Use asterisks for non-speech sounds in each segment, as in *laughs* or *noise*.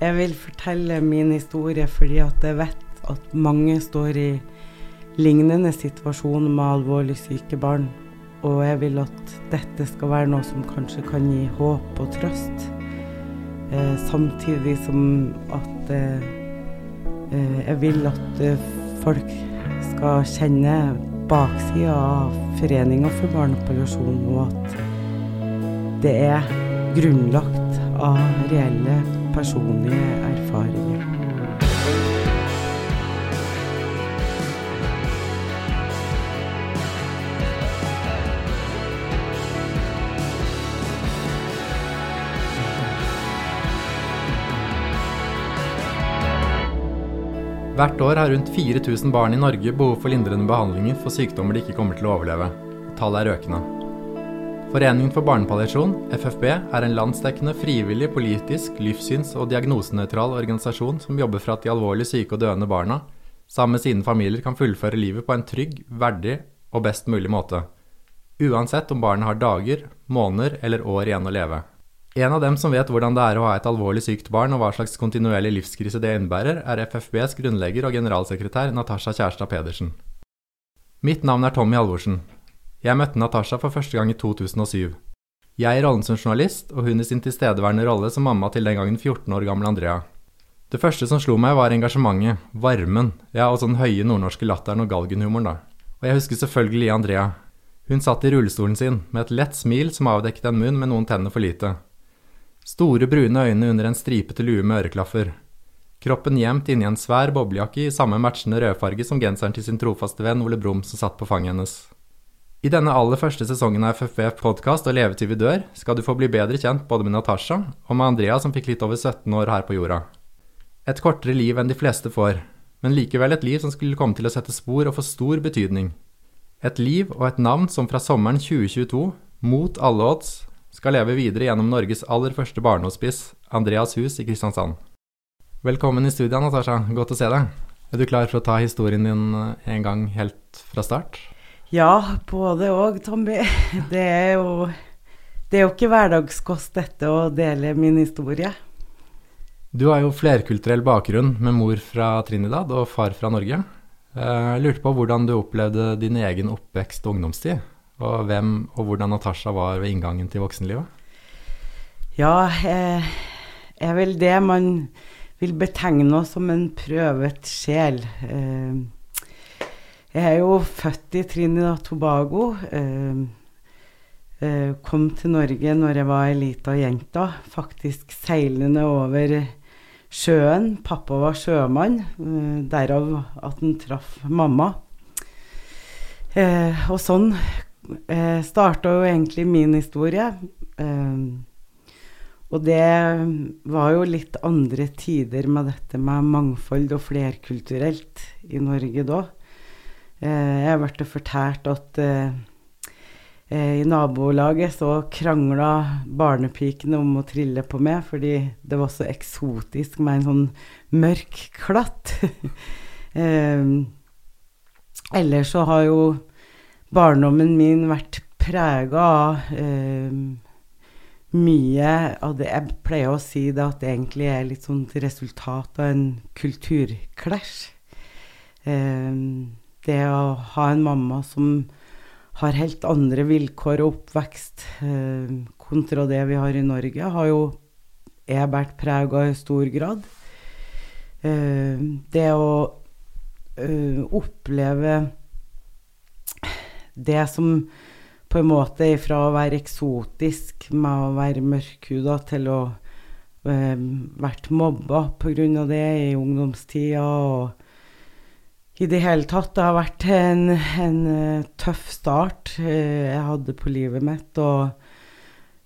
Jeg vil fortelle min historie fordi at jeg vet at mange står i lignende situasjoner med alvorlig syke barn. Og jeg vil at dette skal være noe som kanskje kan gi håp og trøst. Eh, samtidig som at eh, eh jeg vil at eh, folk skal kjenne baksida av Foreninga for barnepalliasjon, og at det er grunnlagt av reelle personlige erfaringer. Hvert år har rundt 4000 barn i Norge behov for lindrende behandlinger for sykdommer de ikke kommer til å overleve. Tallet er økende. Foreningen for barnepalliasjon, FFB, er en landsdekkende, frivillig, politisk, livssyns- og diagnosenøytral organisasjon som jobber for at de alvorlig syke og døende barna, sammen med sine familier, kan fullføre livet på en trygg, verdig og best mulig måte. Uansett om barnet har dager, måneder eller år igjen å leve. En av dem som vet hvordan det er å ha et alvorlig sykt barn og hva slags kontinuerlig livskrise det innebærer, er FFBs grunnlegger og generalsekretær Natasha Kjærstad Pedersen. Mitt navn er Tommy Halvorsen. Jeg møtte Natasha for første gang i 2007. Jeg i rollen som journalist, og hun i sin tilstedeværende rolle som mamma til den gangen 14 år gamle Andrea. Det første som slo meg, var engasjementet, varmen, ja, og sånn høye nordnorske latteren og galgenhumoren, da. Og jeg husker selvfølgelig Andrea. Hun satt i rullestolen sin, med et lett smil som avdekket en munn med noen tenner for lite. Store, brune øyne under en stripete lue med øreklaffer. Kroppen gjemt inni en svær boblejakke i samme matchende rødfarge som genseren til sin trofaste venn Ole Brumm som satt på fanget hennes. I denne aller første sesongen av FFF podkast og Levetid vi dør skal du få bli bedre kjent både med Natasha og med Andrea som fikk litt over 17 år her på jorda. Et kortere liv enn de fleste får, men likevel et liv som skulle komme til å sette spor og få stor betydning. Et liv og et navn som fra sommeren 2022, mot alle odds, skal leve videre gjennom Norges aller første barnehospice, Andreas hus i Kristiansand. Velkommen i studio, Natasha. Godt å se deg. Er du klar for å ta historien din eh, en gang helt fra start? Ja, både òg, Tommy. *laughs* Det er jo Det er jo ikke hverdagskost, dette, å dele min historie. Du har jo flerkulturell bakgrunn, med mor fra Trinidad og far fra Norge. Eh, jeg lurte på hvordan du opplevde din egen oppvekst og ungdomstid? Og hvem og hvordan Natasha var ved inngangen til voksenlivet? Ja, eh, er vel det man vil betegne oss som en prøvet sjel. Eh, jeg er jo født i Trinidad Tobago. Eh, eh, kom til Norge når jeg var lita jenta, faktisk seilende over sjøen. Pappa var sjømann, eh, derav at han traff mamma. Eh, og sånn eh, starta jo egentlig min historie. Eh, og det var jo litt andre tider med dette med mangfold og flerkulturelt i Norge da. Eh, jeg ble fortalt at eh, eh, i nabolaget så krangla barnepikene om å trille på meg fordi det var så eksotisk med en sånn mørk klatt. *laughs* ellers så har jo barndommen min vært prega av mye av det Jeg pleier å si det at det egentlig er litt sånn resultat av en kulturklæsj. Eh, det å ha en mamma som har helt andre vilkår og oppvekst eh, kontra det vi har i Norge, har jo jeg båret preg av i stor grad. Eh, det å eh, oppleve det som på en måte fra å være eksotisk med å være mørkhuda til å eh, vært mobba pga. det i ungdomstida. Og i det hele tatt. Det har vært en, en uh, tøff start uh, jeg hadde på livet mitt. Og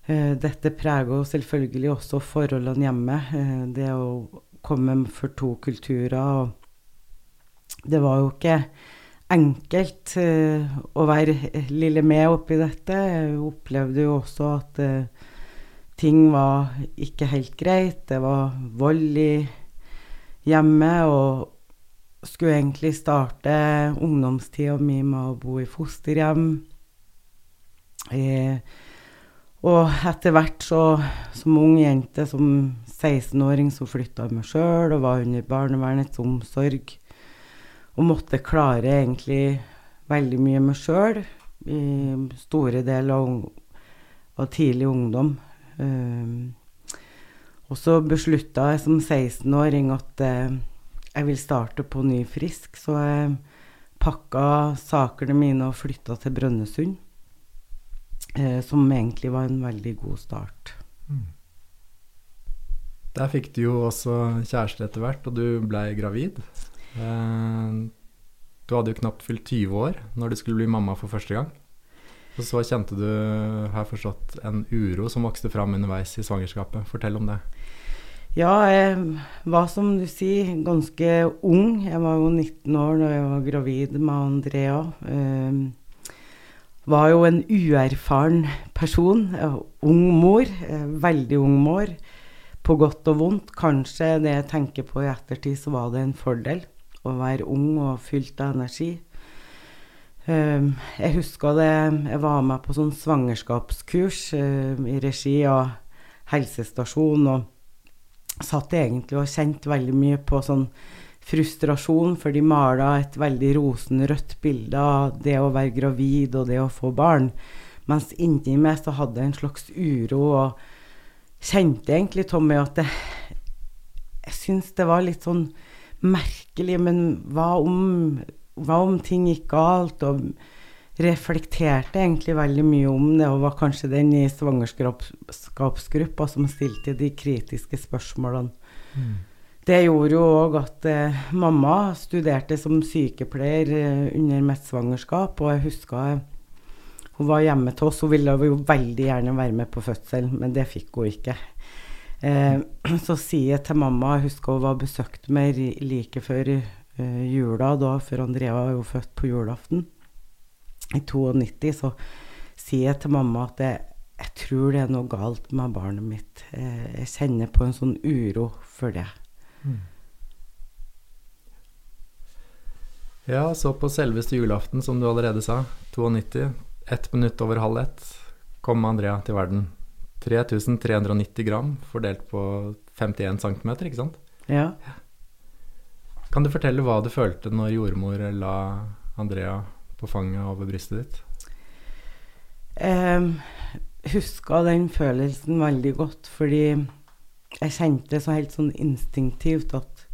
uh, dette preger selvfølgelig også forholdene hjemme. det å komme for to kulturer. Det var jo ikke enkelt å være lille med oppi dette. Jeg opplevde jo også at ting var ikke helt greit. Det var vold i hjemmet, og skulle egentlig starte ungdomstida mi med å bo i fosterhjem. Eh, og etter hvert så, som ung jente som 16-åring så flytta meg sjøl og var under barnevernets omsorg. Og måtte klare egentlig veldig mye meg sjøl i store deler av, av tidlig ungdom. Eh, og så beslutta jeg som 16-åring at uh, jeg vil starte på ny frisk, så jeg pakka sakene mine og flytta til Brønnøysund. Eh, som egentlig var en veldig god start. Mm. Der fikk du jo også kjæreste etter hvert, og du blei gravid. Eh, du hadde jo knapt fylt 20 år når du skulle bli mamma for første gang. Og så kjente du, har jeg forstått, en uro som vokste fram underveis i svangerskapet. Fortell om det. Ja, jeg var som du sier ganske ung. Jeg var jo 19 år da jeg var gravid med Andrea. Eh, var jo en uerfaren person. Ung mor. Eh, veldig ung mor på godt og vondt. Kanskje det jeg tenker på i ettertid, så var det en fordel å være ung og fylt av energi. Um, jeg husker det Jeg var med på sånn svangerskapskurs uh, i regi av helsestasjonen og satt egentlig og kjente veldig mye på sånn frustrasjon, for de mala et veldig rosenrødt bilde av det å være gravid og det å få barn. Mens inni meg så hadde jeg en slags uro og kjente egentlig, Tommy, at det, jeg syns det var litt sånn merkelig. Men hva om, hva om ting gikk galt? Og reflekterte egentlig veldig mye om det, og var kanskje den i svangerskapsgruppa som stilte de kritiske spørsmålene. Mm. Det gjorde jo òg at eh, mamma studerte som sykepleier eh, under mitt svangerskap, og jeg husker hun var hjemme til oss. Hun ville jo veldig gjerne være med på fødsel, men det fikk hun ikke. Eh, *clears throat* så sier jeg til mamma Jeg husker hun var besøkt meg like før eh, jula, da, før Andrea var jo født på julaften i 92. Så sier jeg til mamma at jeg, jeg tror det er noe galt med barnet mitt. Eh, jeg kjenner på en sånn uro for det. Mm. Ja, så på selveste julaften, som du allerede sa, 92, ett minutt over halv ett kom Andrea til verden. 3390 gram fordelt på 51 cm, ikke sant? Ja. Kan du fortelle hva du følte når jordmor la Andrea på fanget av brystet ditt? Jeg huska den følelsen veldig godt, fordi jeg kjente så helt sånn instinktivt at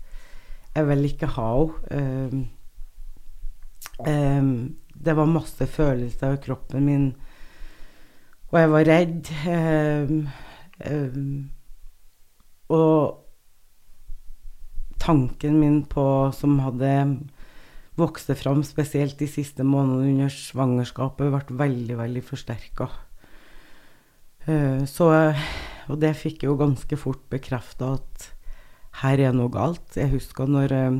jeg vil ikke ha henne. Um, det var masse følelser i kroppen min. Og jeg var redd. Og tanken min på Som hadde vokst fram spesielt de siste månedene under svangerskapet, ble veldig, veldig forsterka. Uh, så Og det fikk jeg jo ganske fort bekrefta at her er noe galt. Jeg husker når uh,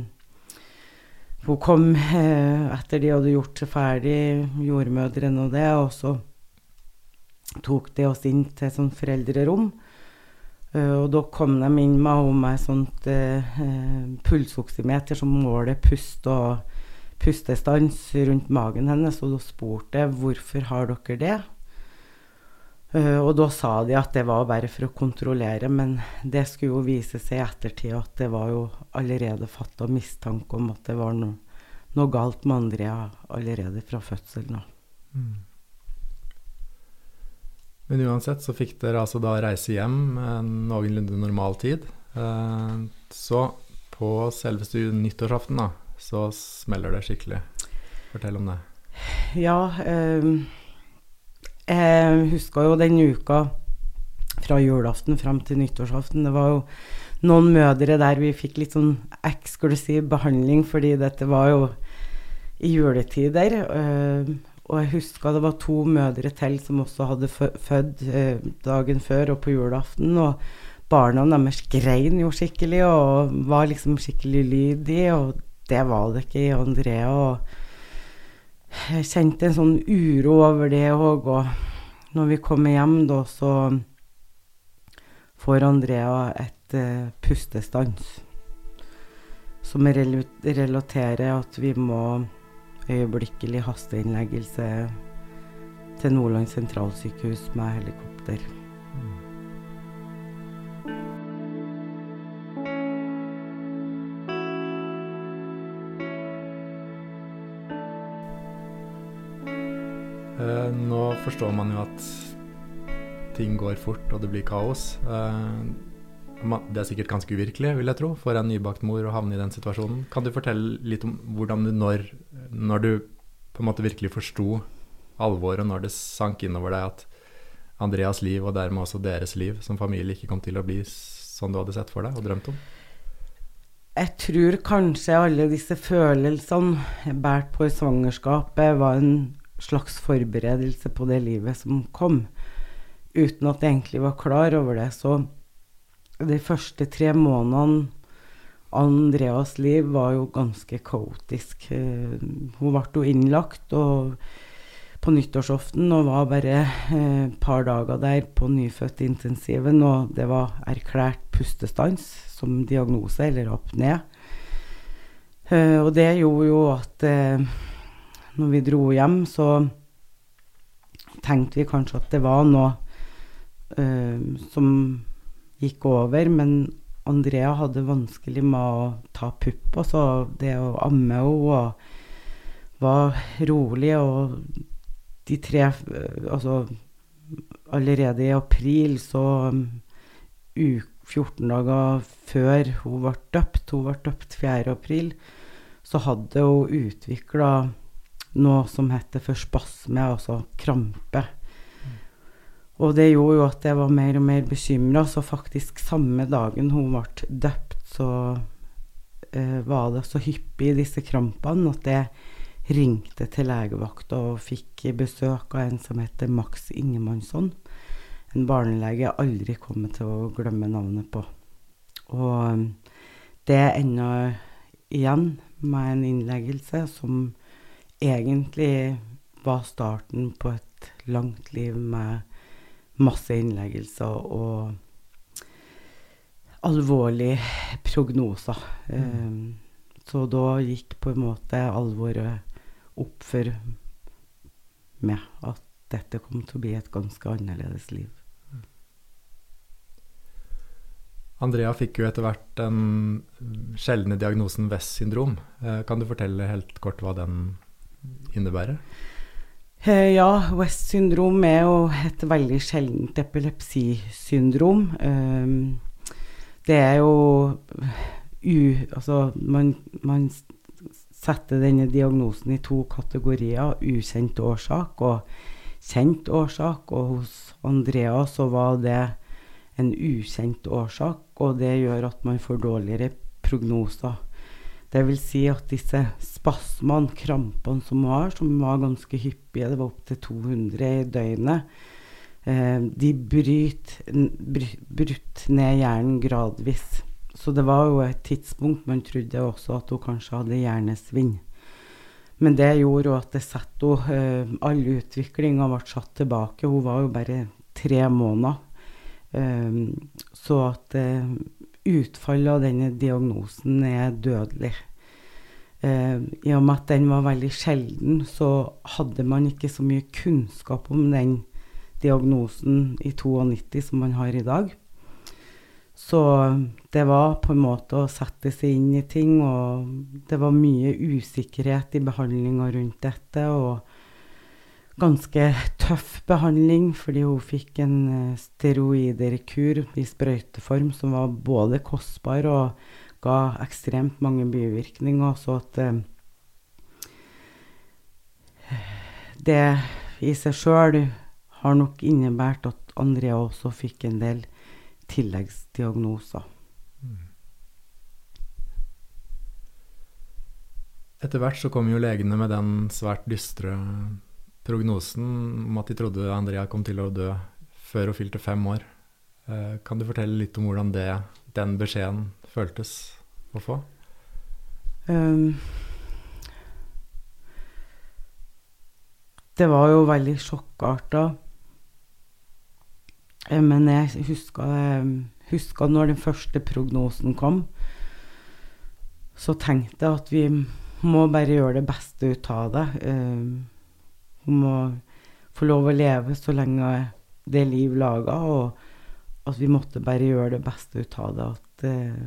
hun kom eh, etter de hadde gjort seg ferdig, jordmødrene og det, og så tok de oss inn til et sånt foreldrerom. Og da kom de inn med meg sånt eh, pulsoksymeter som måler pust og pustestans rundt magen hennes, og da spurte jeg hvorfor har dere det. Uh, og da sa de at det var bare for å kontrollere, men det skulle jo vise seg i ettertid at det var jo allerede fatta mistanke om at det var noe, noe galt med Andrea allerede fra fødselen av. Mm. Men uansett så fikk dere altså da reise hjem en noenlunde normal tid. Eh, så på selveste nyttårsaften, da, så smeller det skikkelig. Fortell om det. Ja, eh, jeg husker jo den uka fra julaften fram til nyttårsaften. Det var jo noen mødre der vi fikk litt sånn eksklusiv behandling, fordi dette var jo i juletider. Eh, og jeg husker det var to mødre til som også hadde født eh, dagen før og på julaften. Og barna deres grein jo skikkelig og var liksom skikkelig lydige, og det var det ikke i Andrea. Og jeg kjente en sånn uro over det òg. Og når vi kommer hjem, da, så får Andrea et uh, pustestans. Som relaterer at vi må øyeblikkelig hasteinnleggelse til Nordland sentralsykehus med helikopter. Nå forstår man jo at ting går fort, og det blir kaos. Uh, det er sikkert ganske uvirkelig, vil jeg tro, for en nybakt mor å havne i den situasjonen. Kan du fortelle litt om hvordan du når, når du på en måte virkelig forsto alvoret, når det sank innover deg at Andreas liv, og dermed også deres liv som familie, ikke kom til å bli sånn du hadde sett for deg og drømt om? Jeg tror kanskje alle disse følelsene jeg bært på i svangerskapet, var en slags forberedelse på det livet som kom, uten at jeg egentlig var klar over det. Så de første tre månedene Andreas liv var jo ganske kaotisk. Eh, hun ble jo innlagt på nyttårsaften og var bare et eh, par dager der på nyfødtintensiven, og det var erklært pustestans som diagnose, eller apné. ned. og det gjorde jo at når vi dro hjem, så tenkte vi kanskje at det var noe som gikk over, men Andrea hadde vanskelig med å ta pupp, og så det å amme henne og var rolig, og de tre Altså allerede i april, så um, 14 dager før hun ble døpt, hun ble døpt 4. april, så hadde hun utvikla noe som heter for spasme, altså krampe. Og det gjorde jo at jeg var mer og mer bekymra, så faktisk samme dagen hun ble døpt, så eh, var det så hyppig disse krampene at jeg ringte til legevakta og fikk besøk av en som heter Max Ingemannsson. En barnelege jeg aldri kommer til å glemme navnet på. Og eh, det enda igjen med en innleggelse som egentlig var starten på et langt liv med masse innleggelser og alvorlige prognoser. Mm. Um, så da gikk på en måte alvoret opp for meg at dette kom til å bli et ganske annerledes liv. Andrea fikk jo etter hvert den sjeldne diagnosen West syndrom. Eh, kan du fortelle helt kort hva den innebærer? Eh, ja, West syndrom er jo et veldig sjeldent epilepsisyndrom. Eh, det er jo u... Altså, man, man setter denne diagnosen i to kategorier. Ukjent årsak og kjent årsak. Og hos Andrea så var det en ukjent årsak, og det gjør at man får dårligere prognoser. Det vil si at disse spasmene, krampene som har, som var ganske hyppige, det var opptil 200 i døgnet, eh, de bryter bryt ned hjernen gradvis. Så det var jo et tidspunkt man trodde også at hun kanskje hadde hjernesvinn. Men det gjorde jo at det satte henne eh, All utviklinga ble satt tilbake. Hun var jo bare tre måneder. Eh, så at utfallet av denne diagnosen er dødelig. Eh, I og med at den var veldig sjelden, så hadde man ikke så mye kunnskap om den diagnosen i 92 som man har i dag. Så det var på en måte å sette seg inn i ting, og det var mye usikkerhet i behandlinga rundt dette. og ganske tøff behandling, fordi hun fikk en eh, steroiderkur i sprøyteform som var både kostbar og ga ekstremt mange bivirkninger. Så at eh, det i seg sjøl har nok innebært at Andrea også fikk en del tilleggsdiagnoser. Etter hvert så kom jo legene med den svært dystre prognosen om at de trodde Andrea kom til å dø før hun fylte fem år. Eh, kan du fortelle litt om hvordan det, den beskjeden føltes å få? Um, det var jo veldig sjokkarta. Eh, men jeg huska, huska når den første prognosen kom, så tenkte jeg at vi må bare gjøre det beste ut av det. Um, hun å få lov å leve så lenge det er liv laga, og at vi måtte bare gjøre det beste ut av det. At eh,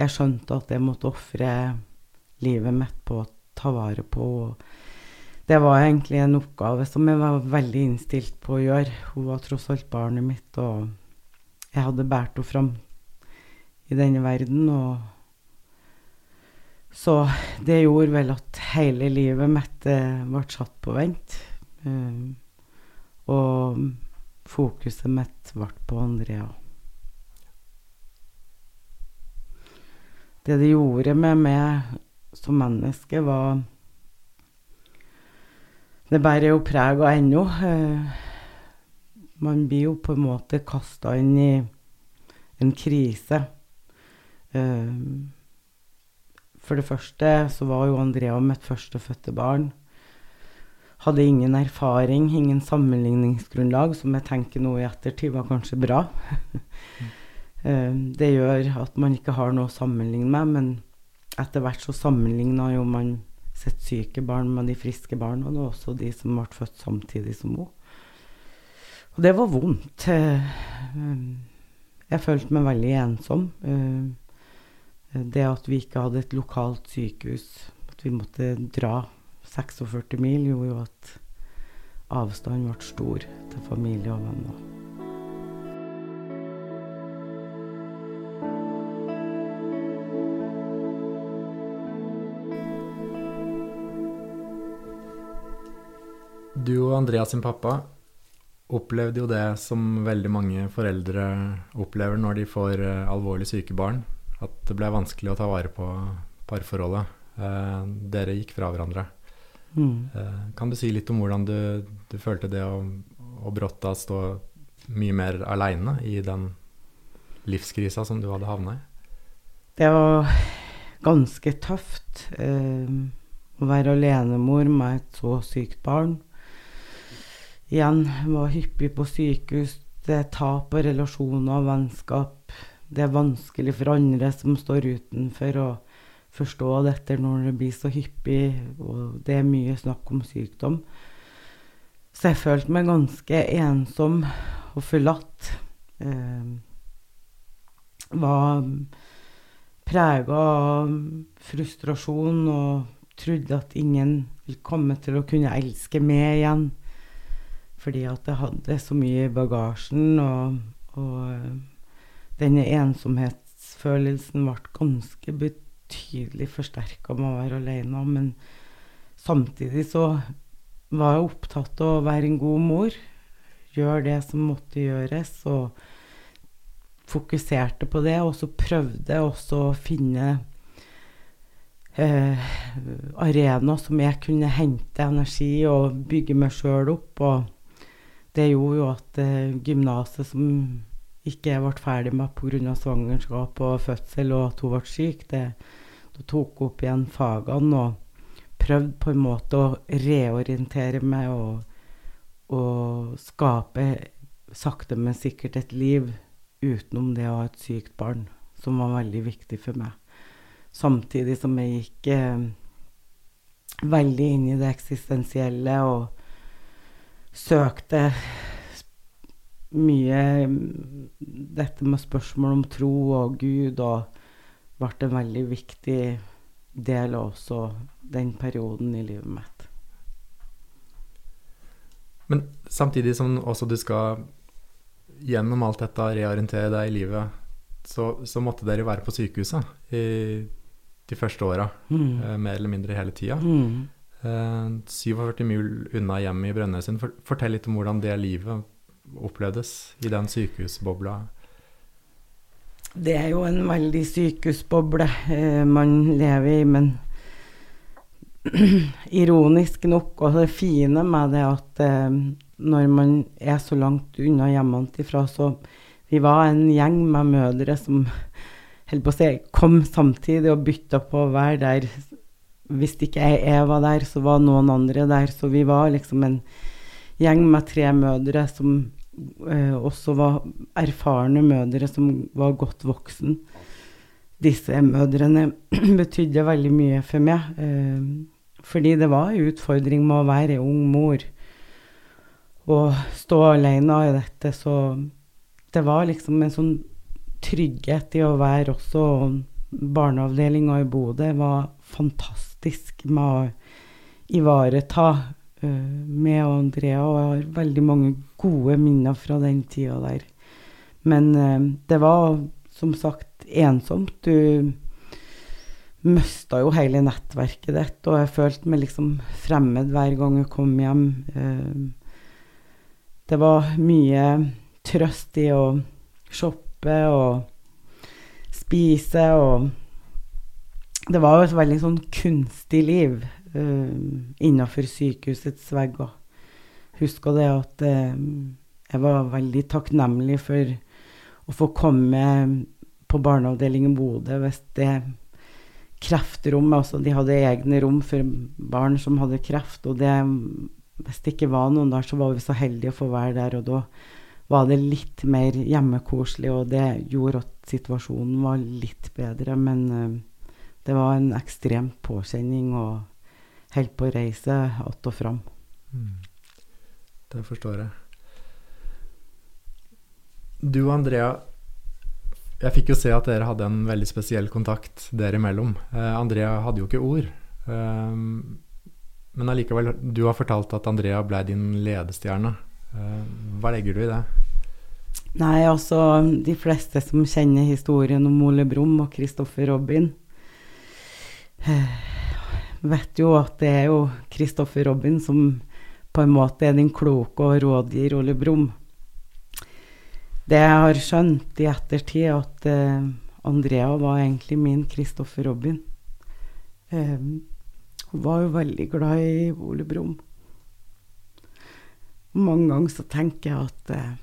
jeg skjønte at jeg måtte ofre livet mitt på å ta vare på det var egentlig en oppgave som jeg var veldig innstilt på å gjøre. Hun var tross alt barnet mitt, og jeg hadde båret henne fram i denne verden. Og så det gjorde vel at hele livet mitt eh, ble satt på vent. Uh, og fokuset mitt ble på Andrea. Det det gjorde med meg som menneske, var Det bærer jo preg av ennå. Uh, man blir jo på en måte kasta inn i en krise. For det første så var jo Andrea mitt førstefødte barn. Hadde ingen erfaring, ingen sammenligningsgrunnlag, som jeg tenker nå i ettertid var kanskje bra. uh, *laughs* det gjør at man ikke har noe å sammenligne med, men etter hvert så sammenligna jo man sitt syke barn med de friske barna, og også de som ble født samtidig som henne. Og det var vondt. Eh, jeg følte meg veldig ensom. Eh, det at vi ikke hadde et lokalt sykehus, at vi måtte dra 46 mil, gjorde jo at avstanden ble stor til familie og venner. Du og Andreas sin pappa opplevde jo det som veldig mange foreldre opplever når de får uh, alvorlig syke barn. At det ble vanskelig å ta vare på parforholdet. Eh, dere gikk fra hverandre. Mm. Eh, kan du si litt om hvordan du, du følte det å, å brått da stå mye mer aleine i den livskrisa som du hadde havna i? Det var ganske tøft å være alenemor med et så sykt barn igjen var hyppig på sykehus. Det er tap av relasjoner og vennskap. Det er vanskelig for andre som står utenfor å forstå dette når det blir så hyppig, og det er mye snakk om sykdom. Så jeg følte meg ganske ensom og forlatt. Eh, var prega av frustrasjon og trodde at ingen ville komme til å kunne elske meg igjen. Fordi at jeg hadde så mye i bagasjen, og, og eh, denne ensomhetsfølelsen ble ganske betydelig forsterka med å være alene. Men samtidig så var jeg opptatt av å være en god mor. Gjøre det som måtte gjøres, og fokuserte på det. Og så prøvde også å finne eh, arenaer som jeg kunne hente energi og bygge meg sjøl opp. og det gjorde jo at eh, gymnaset, som ikke jeg ble ferdig med pga. svangerskap og fødsel, og at hun ble syk, det, da tok hun opp igjen fagene og prøvde på en måte å reorientere meg og, og skape sakte, men sikkert et liv utenom det å ha et sykt barn, som var veldig viktig for meg. Samtidig som jeg gikk eh, veldig inn i det eksistensielle og søkte mye dette med spørsmål om tro og Gud, og ble en veldig viktig del av også den perioden i livet mitt. Men samtidig som også du skal gjennom alt dette reorientere deg i livet, så, så måtte dere være på sykehuset i de første åra, mm. eh, mer eller mindre hele tida. Mm. 47 eh, mil unna hjemmet i Brønnøysund. Fortell litt om hvordan det livet opplevdes i den sykehusbobla. Det er jo en veldig sykehusboble eh, man lever i, men *clears throat* ironisk nok, og det fine med det at eh, når man er så langt unna hjemmefra, så Vi var en gjeng med mødre som *laughs* holdt på å si, kom samtidig og bytta på å være der hvis ikke jeg, jeg, var der, så var noen andre der. Så vi var liksom en gjeng med tre mødre som også var erfarne mødre som var godt voksen. Disse mødrene *clears throat* betydde veldig mye for meg. Eh, fordi det var en utfordring med å være ung mor. Og stå alene i dette, så det var liksom en sånn trygghet i å være også Barneavdelinga i Bodø var fantastisk med å ivareta med Andrea, og jeg har veldig mange gode minner fra den tida der. Men uh, det var som sagt ensomt. Du mista jo hele nettverket ditt, og jeg følte meg liksom fremmed hver gang jeg kom hjem. Uh, det var mye trøst i å shoppe og spise og Det var jo et veldig sånn kunstig liv uh, innafor sykehusets vegger. Husker det at uh, jeg var veldig takknemlig for å få komme på barneavdelingen Bodø hvis det kreftrommet altså De hadde egne rom for barn som hadde kreft, og det, hvis det ikke var noen der, så var vi så heldige å få være der, og da var det litt mer hjemmekoselig, og det gjorde at situasjonen var litt bedre. Men uh, det var en ekstrem påkjenning å holde på å reise att og fram. Mm. Det forstår jeg. Du og Andrea, jeg fikk jo se at dere hadde en veldig spesiell kontakt dere imellom. Eh, Andrea hadde jo ikke ord. Eh, men allikevel, du har fortalt at Andrea ble din ledestjerne. Eh, hva legger du i det? Nei, altså De fleste som kjenner historien om Ole Brumm og Kristoffer Robin, eh, vet jo at det er jo Kristoffer Robin som på en måte er din kloke og rådgir Ole Brumm. Det jeg har skjønt i ettertid, at uh, Andrea var egentlig min Kristoffer Robin. Um, hun var jo veldig glad i Ole Brumm. Mange ganger så tenker jeg at uh,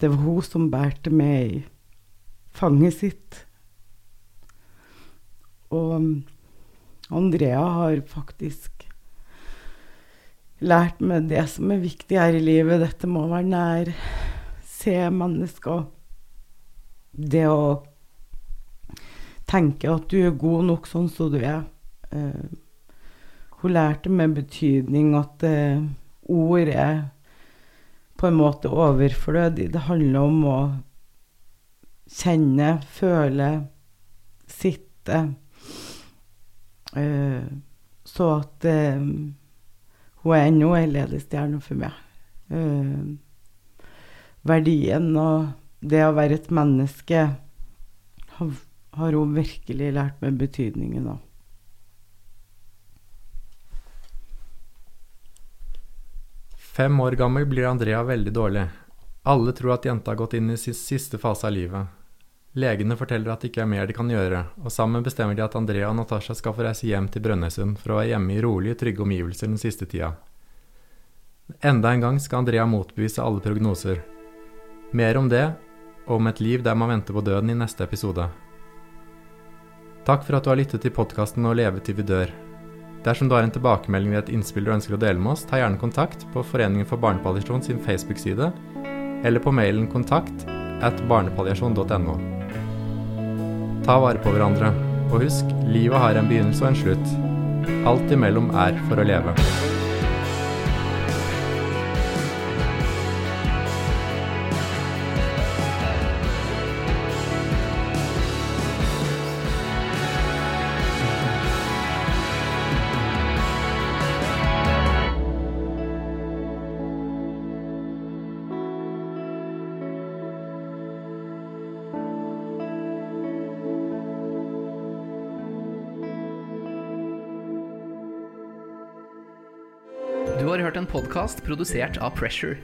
det var hun som bærte meg i fanget sitt. Og Andrea har faktisk lært meg det som er viktig her i livet. Dette må være nær. Se mennesker. Det å tenke at du er god nok sånn som du er. Uh, hun lærte med betydning at uh, ord er på en måte overflødig. Det handler om å kjenne, føle, sitte. Uh, så at uh, hun er ennå ei ledestjerne for meg. Uh, verdien og det å være et menneske har, har hun virkelig lært meg betydningen av. Fem år gammel blir Andrea veldig dårlig. Alle tror at jenta har gått inn i sin siste fase av livet. Legene forteller at det ikke er mer de kan gjøre, og sammen bestemmer de at Andrea og Natasha skal få reise hjem til Brønnøysund for å være hjemme i rolige, trygge omgivelser den siste tida. Enda en gang skal Andrea motbevise alle prognoser. Mer om det, og om et liv der man venter på døden i neste episode. Takk for at du har lyttet til podkasten Å leve til vi dør. Dersom du har en tilbakemelding ved et innspill du ønsker å dele med oss, ta gjerne kontakt på Foreningen for barnepalliasjon sin Facebook-side, eller på mailen kontakt at barnepalliasjon.no. Ta vare på hverandre, og husk, livet har en begynnelse og en slutt. Alt imellom er for å leve. Podkast produsert av Pressure.